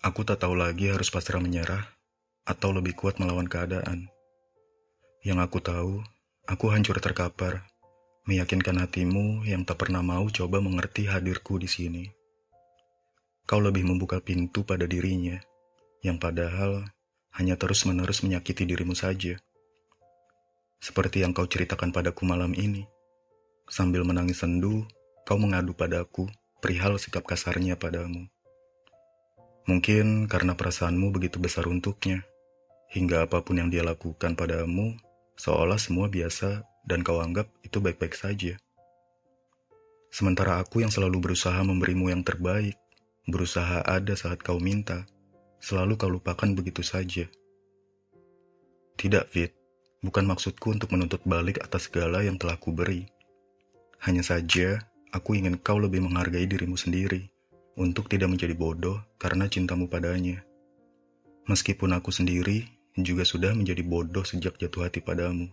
Aku tak tahu lagi harus pasrah menyerah atau lebih kuat melawan keadaan. Yang aku tahu, aku hancur terkapar, meyakinkan hatimu yang tak pernah mau coba mengerti hadirku di sini. Kau lebih membuka pintu pada dirinya, yang padahal hanya terus-menerus menyakiti dirimu saja. Seperti yang kau ceritakan padaku malam ini. Sambil menangis sendu, kau mengadu padaku perihal sikap kasarnya padamu. Mungkin karena perasaanmu begitu besar untuknya, hingga apa pun yang dia lakukan padamu, seolah semua biasa dan kau anggap itu baik-baik saja. Sementara aku yang selalu berusaha memberimu yang terbaik, berusaha ada saat kau minta, selalu kau lupakan begitu saja. Tidak, Fit. Bukan maksudku untuk menuntut balik atas segala yang telah kuberi. Hanya saja, aku ingin kau lebih menghargai dirimu sendiri untuk tidak menjadi bodoh karena cintamu padanya. Meskipun aku sendiri juga sudah menjadi bodoh sejak jatuh hati padamu.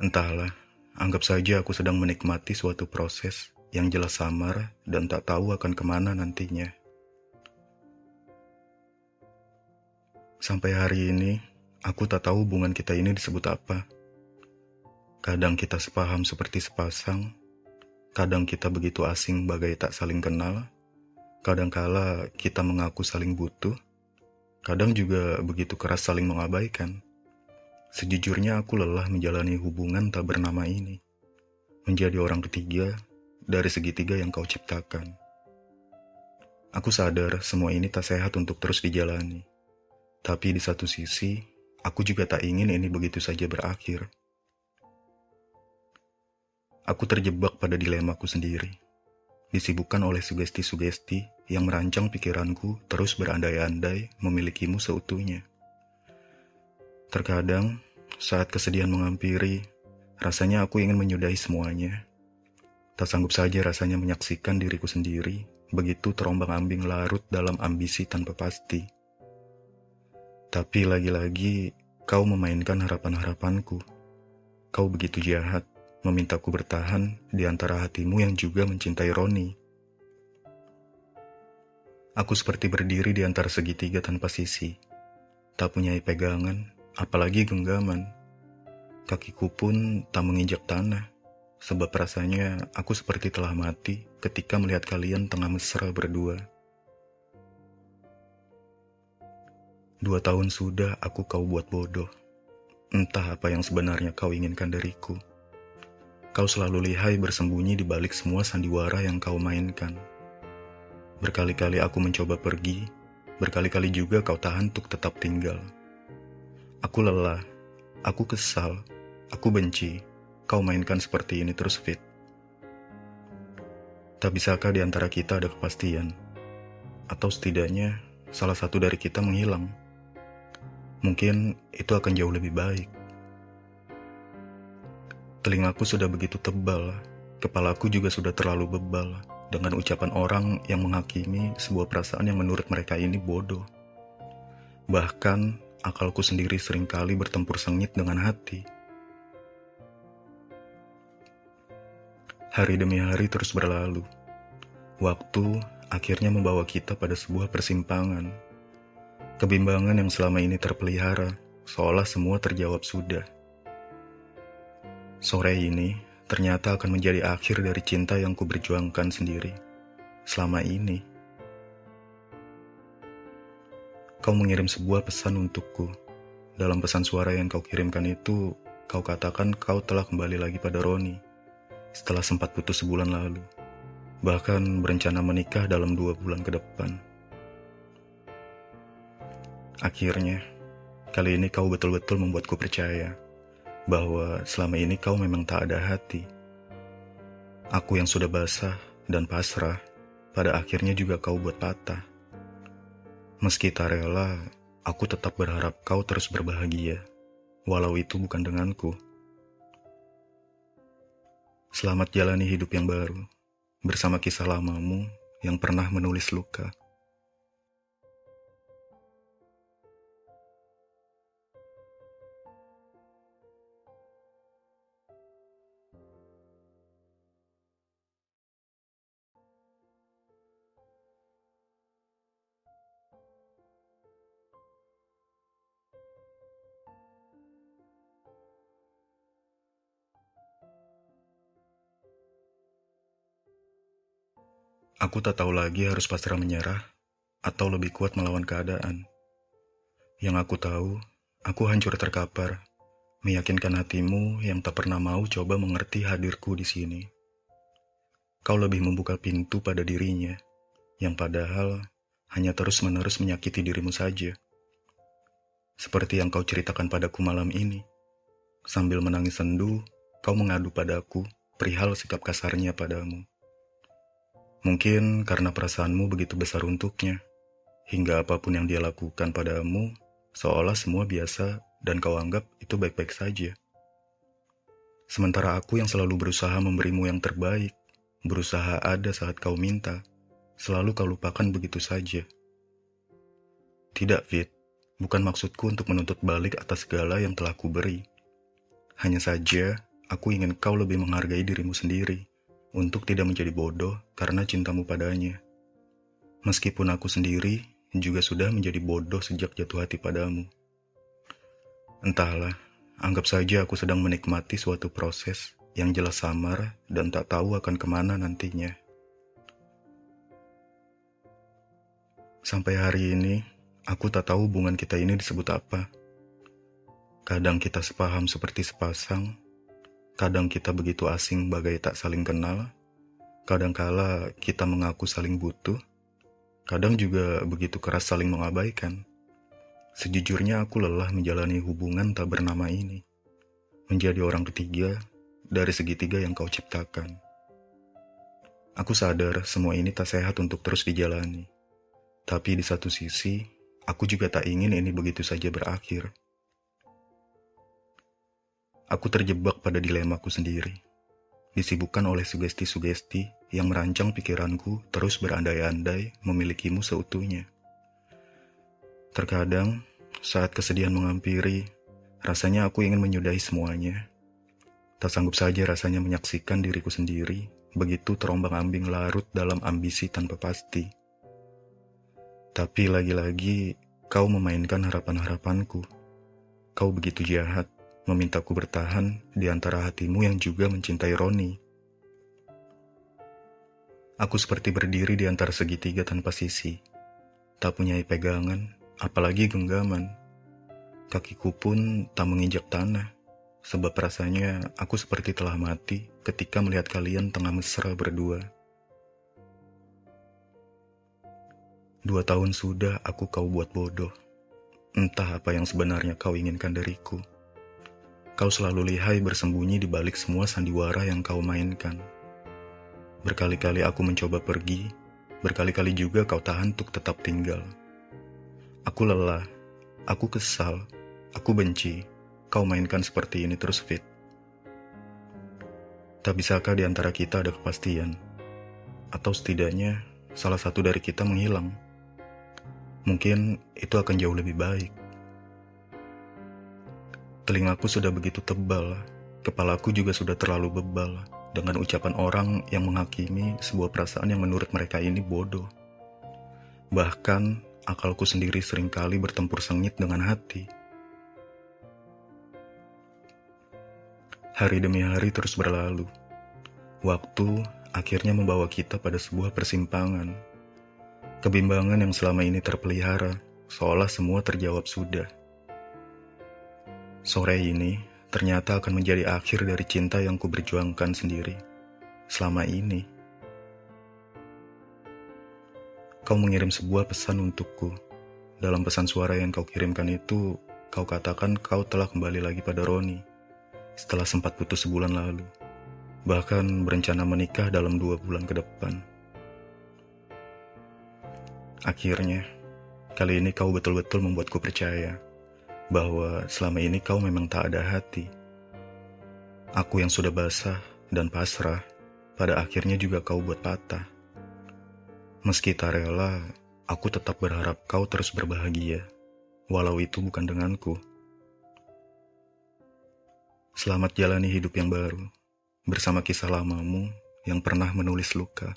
Entahlah, anggap saja aku sedang menikmati suatu proses yang jelas samar dan tak tahu akan ke mana nantinya. Sampai hari ini, Aku tak tahu hubungan kita ini disebut apa. Kadang kita sepaham seperti sepasang, kadang kita begitu asing bagai tak saling kenal, kadang kala kita mengaku saling butuh, kadang juga begitu keras saling mengabaikan. Sejujurnya aku lelah menjalani hubungan tak bernama ini, menjadi orang ketiga dari segitiga yang kau ciptakan. Aku sadar semua ini tak sehat untuk terus dijalani. Tapi di satu sisi, Aku juga tak ingin ini begitu saja berakhir. Aku terjebak pada dilemaku sendiri, disibukkan oleh sugesti-sugesti yang merancang pikiranku terus berandai-andai memilikimu seutuhnya. Terkadang, saat kesedihan menghampiri, rasanya aku ingin menyudahi semuanya. Tak sanggup saja rasanya menyaksikan diriku sendiri begitu terombang-ambing larut dalam ambisi tanpa pasti. Tapi lagi-lagi kau memainkan harapan-harapanku. Kau begitu jahat, memintaku bertahan di antara hatimu yang juga mencintai Roni. Aku seperti berdiri di antara segitiga tanpa sisi. Tak punya pegangan, apalagi genggaman. Kakiku pun tak menginjak tanah, sebab rasanya aku seperti telah mati ketika melihat kalian tengah mesra berdua. Dua tahun sudah aku kau buat bodoh. Entah apa yang sebenarnya kau inginkan dariku. Kau selalu lihai bersembunyi di balik semua sandiwara yang kau mainkan. Berkali-kali aku mencoba pergi, berkali-kali juga kau tahan untuk tetap tinggal. Aku lelah, aku kesal, aku benci. Kau mainkan seperti ini terus fit. Tak bisakah di antara kita ada kepastian? Atau setidaknya salah satu dari kita menghilang? mungkin itu akan jauh lebih baik. Telingaku sudah begitu tebal, kepalaku juga sudah terlalu bebal dengan ucapan orang yang menghakimi sebuah perasaan yang menurut mereka ini bodoh. Bahkan akalku sendiri sering kali bertempur sengit dengan hati. Hari demi hari terus berlalu. Waktu akhirnya membawa kita pada sebuah persimpangan Kebimbangan yang selama ini terpelihara, seolah semua terjawab sudah. Sore ini ternyata akan menjadi akhir dari cinta yang kuberjuangkan sendiri. Selama ini, kau mengirim sebuah pesan untukku. Dalam pesan suara yang kau kirimkan itu, kau katakan kau telah kembali lagi pada Roni setelah sempat putus sebulan lalu. Bahkan berencana menikah dalam dua bulan ke depan. Akhirnya, kali ini kau betul-betul membuatku percaya bahwa selama ini kau memang tak ada hati. Aku yang sudah basah dan pasrah, pada akhirnya juga kau buat patah. Meski tak rela, aku tetap berharap kau terus berbahagia, walau itu bukan denganku. Selamat jalani hidup yang baru, bersama kisah lamamu yang pernah menulis luka. Aku tak tahu lagi harus pasrah menyerah atau lebih kuat melawan keadaan. Yang aku tahu, aku hancur terkapar, meyakinkan hatimu yang tak pernah mau coba mengerti hadirku di sini. Kau lebih membuka pintu pada dirinya, yang padahal hanya terus-menerus menyakiti dirimu saja. Seperti yang kau ceritakan padaku malam ini. Sambil menangis sendu, kau mengadu padaku perihal sikap kasarnya padamu. Mungkin karena perasaanmu begitu besar untuknya, hingga apa pun yang dia lakukan padamu, seolah semua biasa dan kau anggap itu baik-baik saja. Sementara aku yang selalu berusaha memberimu yang terbaik, berusaha ada saat kau minta, selalu kau lupakan begitu saja. Tidak, Fit. Bukan maksudku untuk menuntut balik atas segala yang telah kuberi. Hanya saja, aku ingin kau lebih menghargai dirimu sendiri untuk tidak menjadi bodoh karena cintamu padanya. Meskipun aku sendiri juga sudah menjadi bodoh sejak jatuh hati padamu. Entahlah, anggap saja aku sedang menikmati suatu proses yang jelas samar dan tak tahu akan ke mana nantinya. Sampai hari ini, aku tak tahu hubungan kita ini disebut apa. Kadang kita sepaham seperti sepasang, Kadang kita begitu asing bagai tak saling kenal. Kadangkala kita mengaku saling butuh. Kadang juga begitu keras saling mengabaikan. Sejujurnya aku lelah menjalani hubungan tak bernama ini. Menjadi orang ketiga dari segitiga yang kau ciptakan. Aku sadar semua ini tak sehat untuk terus dijalani. Tapi di satu sisi, aku juga tak ingin ini begitu saja berakhir. Aku terjebak pada dilemaku sendiri, disibukkan oleh sugesti-sugesti yang merancang pikiranku terus berandai-andai memilikimu seutuhnya. Terkadang, saat kesedihan menghampiri, rasanya aku ingin menyudahi semuanya. Tak sanggup saja rasanya menyaksikan diriku sendiri begitu terombang-ambing larut dalam ambisi tanpa pasti. Tapi lagi-lagi kau memainkan harapan-harapanku. Kau begitu jahat memintaku bertahan di antara hatimu yang juga mencintai Roni. Aku seperti berdiri di antara segitiga tanpa sisi, tak punya pegangan, apalagi genggaman. Kakiku pun tak menginjak tanah, sebab rasanya aku seperti telah mati ketika melihat kalian tengah mesra berdua. Dua tahun sudah aku kau buat bodoh. Entah apa yang sebenarnya kau inginkan dariku. Kau selalu lihai bersembunyi di balik semua sandiwara yang kau mainkan. Berkali-kali aku mencoba pergi, berkali-kali juga kau tahan untuk tetap tinggal. Aku lelah, aku kesal, aku benci. Kau mainkan seperti ini terus fit. Tak bisakah di antara kita ada kepastian? Atau setidaknya salah satu dari kita menghilang? Mungkin itu akan jauh lebih baik. Telingaku sudah begitu tebal, kepalaku juga sudah terlalu bebal dengan ucapan orang yang menghakimi sebuah perasaan yang menurut mereka ini bodoh. Bahkan, akalku sendiri sering kali bertempur sengit dengan hati. Hari demi hari terus berlalu. Waktu akhirnya membawa kita pada sebuah persimpangan. Kebimbangan yang selama ini terpelihara, seolah semua terjawab sudah. Sore ini ternyata akan menjadi akhir dari cinta yang kuberjuangkan sendiri selama ini. Kau mengirim sebuah pesan untukku. Dalam pesan suara yang kau kirimkan itu, kau katakan kau telah kembali lagi pada Roni setelah sempat putus sebulan lalu. Bahkan berencana menikah dalam dua bulan ke depan. Akhirnya, kali ini kau betul-betul membuatku percaya bahwa selama ini kau memang tak ada hati. Aku yang sudah basah dan pasrah, pada akhirnya juga kau buat patah. Meski tak rela, aku tetap berharap kau terus berbahagia, walau itu bukan denganku. Selamat jalani hidup yang baru, bersama kisah lamamu yang pernah menulis luka.